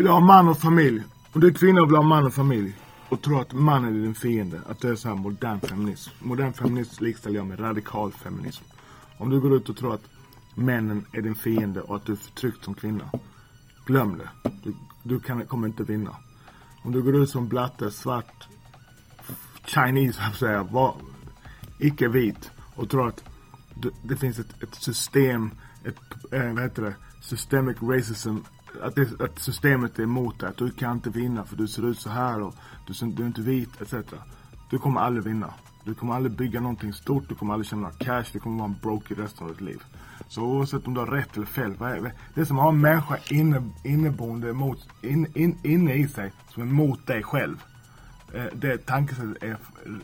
Vill du ha man och familj? Om du är kvinna och vill ha man och familj och tror att mannen är din fiende, att det är så här modern feminism. Modern feminism likställer jag med radikal feminism. Om du går ut och tror att männen är din fiende och att du är förtryckt som kvinna. Glöm det. Du, du kan, kommer inte vinna. Om du går ut som blatte, svart, Chinese, jag säga, var, icke vit och tror att det, det finns ett, ett system, ett, äh, vad heter det, systemic racism att, det, att systemet är emot dig. Att du kan inte vinna för du ser ut så här och du, du är inte vit etc. Du kommer aldrig vinna. Du kommer aldrig bygga någonting stort. Du kommer aldrig tjäna cash. Du kommer vara en broke i resten av ditt liv. Så oavsett om du har rätt eller fel. Vad är, det som har en människa inne, inneboende emot, in, in, inne i sig som är mot dig själv. Eh, det tankesättet är,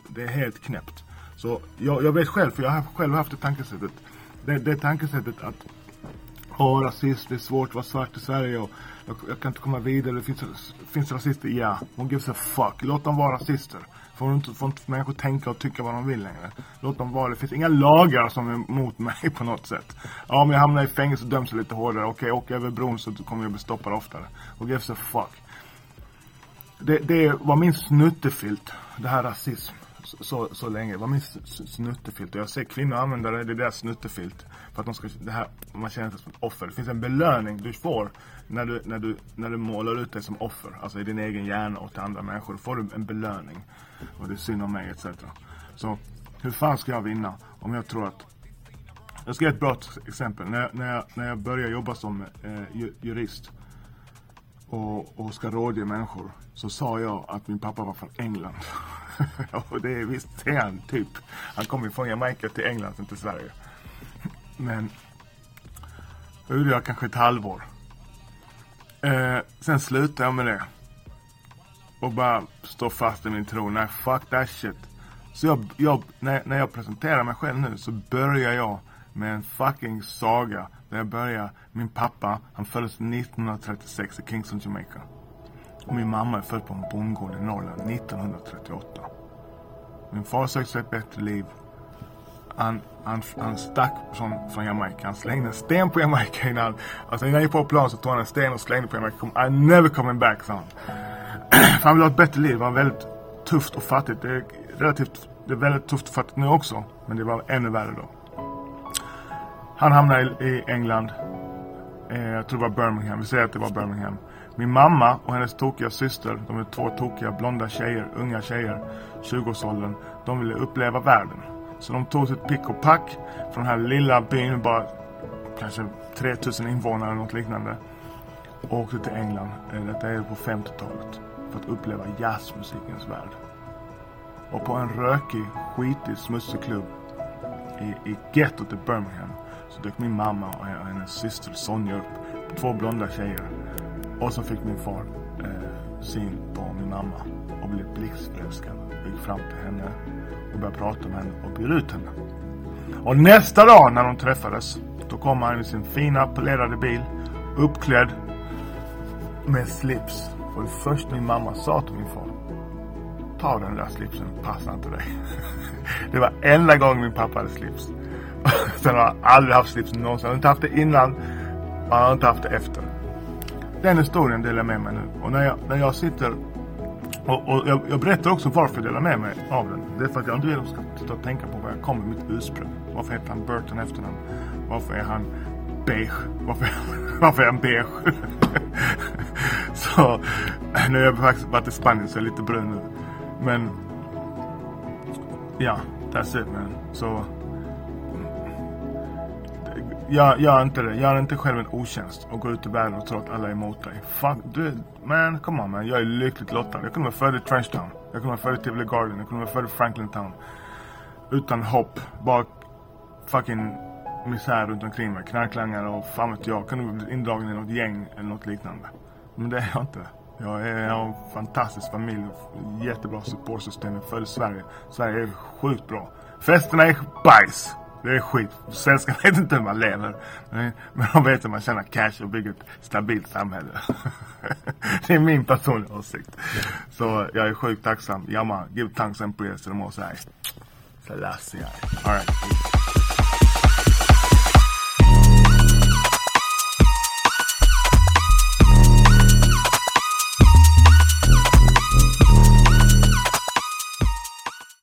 det är helt knäppt. Så jag, jag vet själv, för jag har själv haft det tankesättet. Det, det tankesättet att Åh, rasism, det är svårt att vara svart i Sverige och jag, jag kan inte komma vidare. Det finns, finns rasister, ja. Hon gives a fuck? Låt dem vara rasister. Får inte, får inte människor tänka och tycka vad de vill längre. Låt dem vara det. finns inga lagar som är emot mig på något sätt. Ja, om jag hamnar i fängelse och döms lite hårdare. Okej, okay, jag över bron så kommer jag bli stoppad oftare. Och gives a fuck? Det, det var min snuttefilt, det här rasism så, så länge. Det var min snuttefilt. Och jag ser kvinnor använda det, det är deras snuttefilt. För att de ska, det här, man känner sig som ett offer. Det finns en belöning du får när du, när du, när du målar ut dig som offer. Alltså i din egen hjärna och till andra människor. Då får du en belöning. Och det är synd om mig etc. Så hur fan ska jag vinna om jag tror att jag ska ge ett bra exempel. När jag, när jag, när jag började jobba som eh, jurist och, och ska rådge människor så sa jag att min pappa var från England. och det är visst är han typ. Han kom från Jamaica till England, inte till Sverige. Men det gjorde jag kanske ett halvår. Eh, sen slutade jag med det. Och bara stå fast i min tro. Nej, fuck that shit. Så jag, jag, när, när jag presenterar mig själv nu så börjar jag med en fucking saga. Där jag börjar, min pappa, han föddes 1936 i Kingston, Jamaica. Och min mamma är född på en bondgård i Norrland 1938. Min far sökte sig ett bättre liv. Han, han, han stack från, från Jamaica. Han slängde en sten på Jamaica innan. Alltså innan jag gick på plan så tog han en sten och slängde på Jamaica. I'm never coming back, sa han. För han ville ha ett bättre liv. Det var väldigt tufft och fattigt. Det är relativt, det är väldigt tufft och fattigt nu också. Men det var ännu värre då. Han hamnade i, England. Eh, jag tror det var Birmingham. Vi säger att det var Birmingham. Min mamma och hennes tokiga syster, de är två tokiga blonda tjejer, unga tjejer, 20-årsåldern. De ville uppleva världen. Så de tog sitt pick och pack från den här lilla byn, bara kanske 3000 invånare eller något liknande. Och åkte till England, eh, detta är på 50-talet, för att uppleva jazzmusikens värld. Och på en rökig, skitig, smutsig klubb i, i gettot i Birmingham så dök min mamma och hennes syster Sonja upp. Två blonda tjejer. Och så fick min far eh, syn på min mamma och blev blixtförälskad. Gick fram till henne och började prata med henne och bjöd ut henne. Och nästa dag när de träffades då kom han i sin fina polerade bil uppklädd med slips. Och det första min mamma sa till min far. Ta den där slipsen, passar inte dig. det var enda gången min pappa hade slips. Sen har han aldrig haft slips någonsin. Han har inte haft det innan. Och han har inte haft det efter. Den historien delar jag med mig nu. Och när jag, när jag sitter och, och jag, jag, berättar också varför jag delar med mig av den. Det är för att jag inte vill att de ska och tänka på var jag kommer, mitt ursprung. Varför heter han Burton efternamn? Varför är han beige? Varför, varför är han beige? så nu har jag faktiskt varit i Spanien så jag är lite brun nu. Men ja, that's it man. Så Gör, gör inte det. Gör inte själv en otjänst och gå ut i världen och tro att alla är emot dig. Fuck, du, man, come on man. Jag är lyckligt lottad. Jag kunde vara född i Trenchtown. Jag kunde vara född i Tivoli Garden. Jag kunde vara född i Franklin Town. Utan hopp. Bara fucking misär runt omkring mig. Knarklangare och fan vet jag. Jag kunde bli indragen i något gäng eller något liknande. Men det är jag inte. Jag, är, jag har en fantastisk familj. Jättebra supportsystem. Jag är född i Sverige. Sverige är sjukt bra. Festerna är bajs. Det är skit. Svenskar vet inte hur man lever. Men de vet hur man tjänar cash och bygger ett stabilt samhälle. det är min personliga åsikt. Så jag är sjukt tacksam. Jamma, give thanks and prayers to the most high. Selassie. Alright.